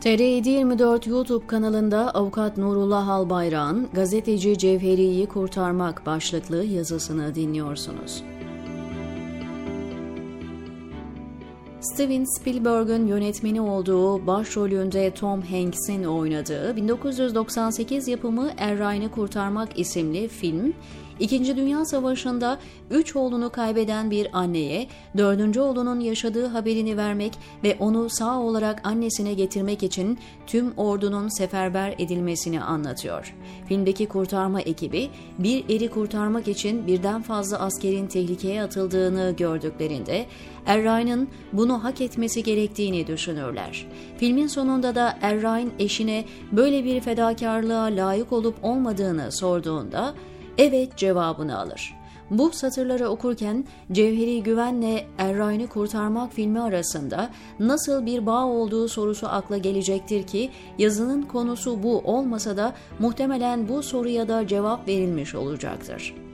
TR724 YouTube kanalında avukat Nurullah Albayrak'ın gazeteci Cevheri'yi kurtarmak başlıklı yazısını dinliyorsunuz. Steven Spielberg'ün yönetmeni olduğu başrolünde Tom Hanks'in oynadığı 1998 yapımı Er Ryan'ı Kurtarmak isimli film, İkinci Dünya Savaşı'nda üç oğlunu kaybeden bir anneye dördüncü oğlunun yaşadığı haberini vermek ve onu sağ olarak annesine getirmek için tüm ordunun seferber edilmesini anlatıyor. Filmdeki kurtarma ekibi bir eri kurtarmak için birden fazla askerin tehlikeye atıldığını gördüklerinde Errain'in bunu hak etmesi gerektiğini düşünürler. Filmin sonunda da Errain eşine böyle bir fedakarlığa layık olup olmadığını sorduğunda evet cevabını alır. Bu satırları okurken Cevheri Güven'le Errain'i Kurtarmak filmi arasında nasıl bir bağ olduğu sorusu akla gelecektir ki yazının konusu bu olmasa da muhtemelen bu soruya da cevap verilmiş olacaktır.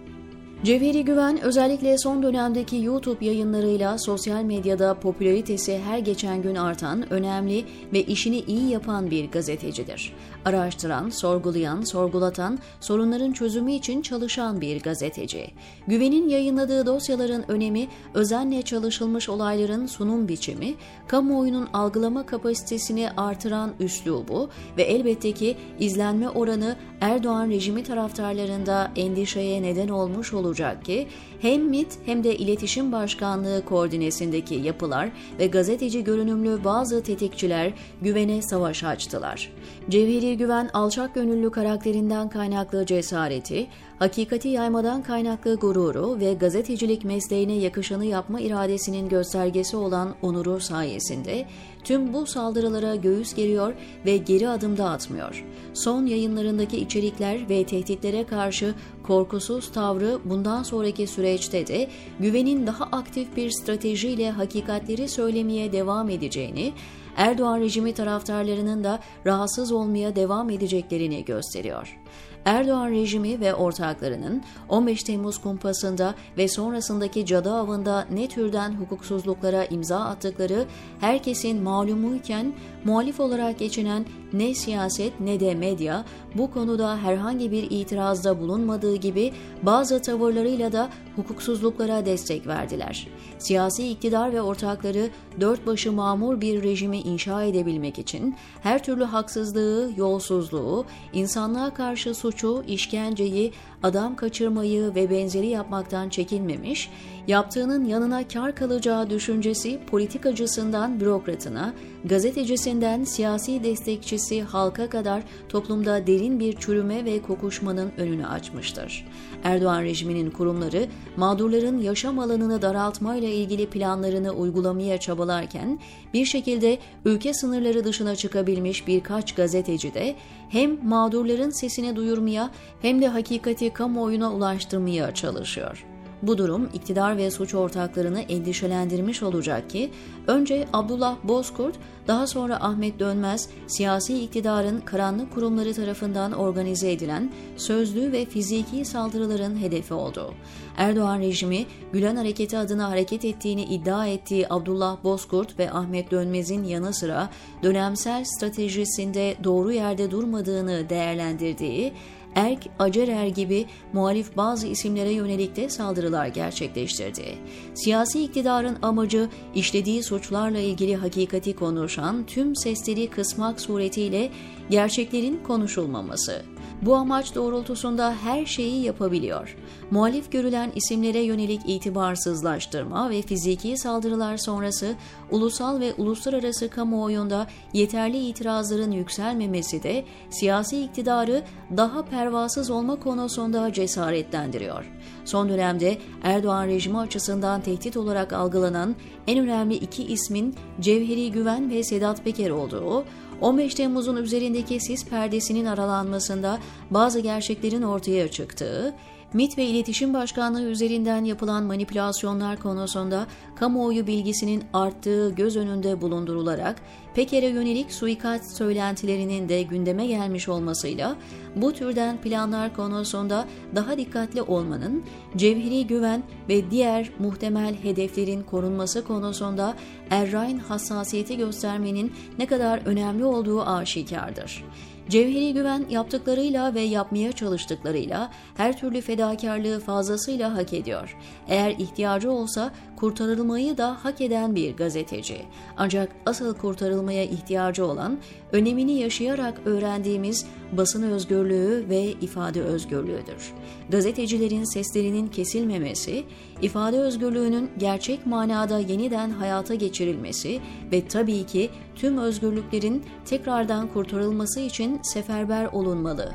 Cevheri Güven özellikle son dönemdeki YouTube yayınlarıyla sosyal medyada popülaritesi her geçen gün artan, önemli ve işini iyi yapan bir gazetecidir. Araştıran, sorgulayan, sorgulatan, sorunların çözümü için çalışan bir gazeteci. Güven'in yayınladığı dosyaların önemi, özenle çalışılmış olayların sunum biçimi, kamuoyunun algılama kapasitesini artıran üslubu ve elbette ki izlenme oranı Erdoğan rejimi taraftarlarında endişeye neden olmuş olur olacak ki hem MIT hem de İletişim Başkanlığı koordinesindeki yapılar ve gazeteci görünümlü bazı tetikçiler güvene savaş açtılar. Cevheri Güven alçak gönüllü karakterinden kaynaklı cesareti, hakikati yaymadan kaynaklı gururu ve gazetecilik mesleğine yakışanı yapma iradesinin göstergesi olan onuru sayesinde tüm bu saldırılara göğüs geriyor ve geri adımda atmıyor. Son yayınlarındaki içerikler ve tehditlere karşı korkusuz tavrı bundan sonraki süreçte de güvenin daha aktif bir stratejiyle hakikatleri söylemeye devam edeceğini, Erdoğan rejimi taraftarlarının da rahatsız olmaya devam edeceklerini gösteriyor. Erdoğan rejimi ve ortaklarının 15 Temmuz kumpasında ve sonrasındaki cadı avında ne türden hukuksuzluklara imza attıkları herkesin malumuyken muhalif olarak geçinen ne siyaset ne de medya bu konuda herhangi bir itirazda bulunmadığı gibi bazı tavırlarıyla da hukuksuzluklara destek verdiler. Siyasi iktidar ve ortakları dört başı mamur bir rejimi inşa edebilmek için her türlü haksızlığı, yolsuzluğu, insanlığa karşı suçu, işkenceyi, adam kaçırmayı ve benzeri yapmaktan çekinmemiş, yaptığının yanına kar kalacağı düşüncesi politikacısından bürokratına, gazetecisinden siyasi destekçisi halka kadar toplumda derin bir çürüme ve kokuşmanın önünü açmıştır. Erdoğan rejiminin kurumları mağdurların yaşam alanını daraltmayla ilgili planlarını uygulamaya çabalarken bir şekilde ülke sınırları dışına çıkabilmiş birkaç gazeteci de hem mağdurların sesini duyurmaya hem de hakikati kamuoyuna ulaştırmaya çalışıyor. Bu durum iktidar ve suç ortaklarını endişelendirmiş olacak ki önce Abdullah Bozkurt daha sonra Ahmet Dönmez siyasi iktidarın karanlık kurumları tarafından organize edilen sözlü ve fiziki saldırıların hedefi oldu. Erdoğan rejimi Gülen Hareketi adına hareket ettiğini iddia ettiği Abdullah Bozkurt ve Ahmet Dönmez'in yanı sıra dönemsel stratejisinde doğru yerde durmadığını değerlendirdiği Erk, Acerer gibi muhalif bazı isimlere yönelik de saldırılar gerçekleştirdi. Siyasi iktidarın amacı işlediği suçlarla ilgili hakikati konuşan tüm sesleri kısmak suretiyle gerçeklerin konuşulmaması. Bu amaç doğrultusunda her şeyi yapabiliyor. Muhalif görülen isimlere yönelik itibarsızlaştırma ve fiziki saldırılar sonrası ulusal ve uluslararası kamuoyunda yeterli itirazların yükselmemesi de siyasi iktidarı daha pervasız olma konusunda cesaretlendiriyor. Son dönemde Erdoğan rejimi açısından tehdit olarak algılanan en önemli iki ismin Cevheri Güven ve Sedat Peker olduğu, 15 Temmuz'un üzerindeki sis perdesinin aralanmasında bazı gerçeklerin ortaya çıktığı MIT ve İletişim Başkanlığı üzerinden yapılan manipülasyonlar konusunda kamuoyu bilgisinin arttığı göz önünde bulundurularak Peker'e yönelik suikast söylentilerinin de gündeme gelmiş olmasıyla bu türden planlar konusunda daha dikkatli olmanın, cevheri güven ve diğer muhtemel hedeflerin korunması konusunda Errain hassasiyeti göstermenin ne kadar önemli olduğu aşikardır. Cevheri Güven yaptıklarıyla ve yapmaya çalıştıklarıyla her türlü fedakarlığı fazlasıyla hak ediyor. Eğer ihtiyacı olsa kurtarılmayı da hak eden bir gazeteci. Ancak asıl kurtarılmaya ihtiyacı olan önemini yaşayarak öğrendiğimiz basın özgürlüğü ve ifade özgürlüğüdür. Gazetecilerin seslerinin kesilmemesi, ifade özgürlüğünün gerçek manada yeniden hayata geçirilmesi ve tabii ki tüm özgürlüklerin tekrardan kurtarılması için seferber olunmalı,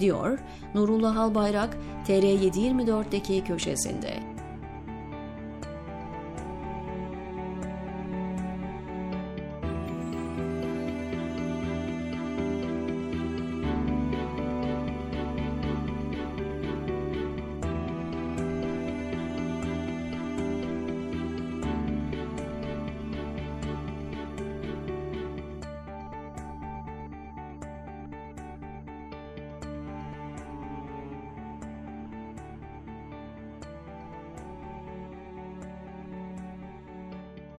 diyor Nurullah Albayrak TR724'deki köşesinde.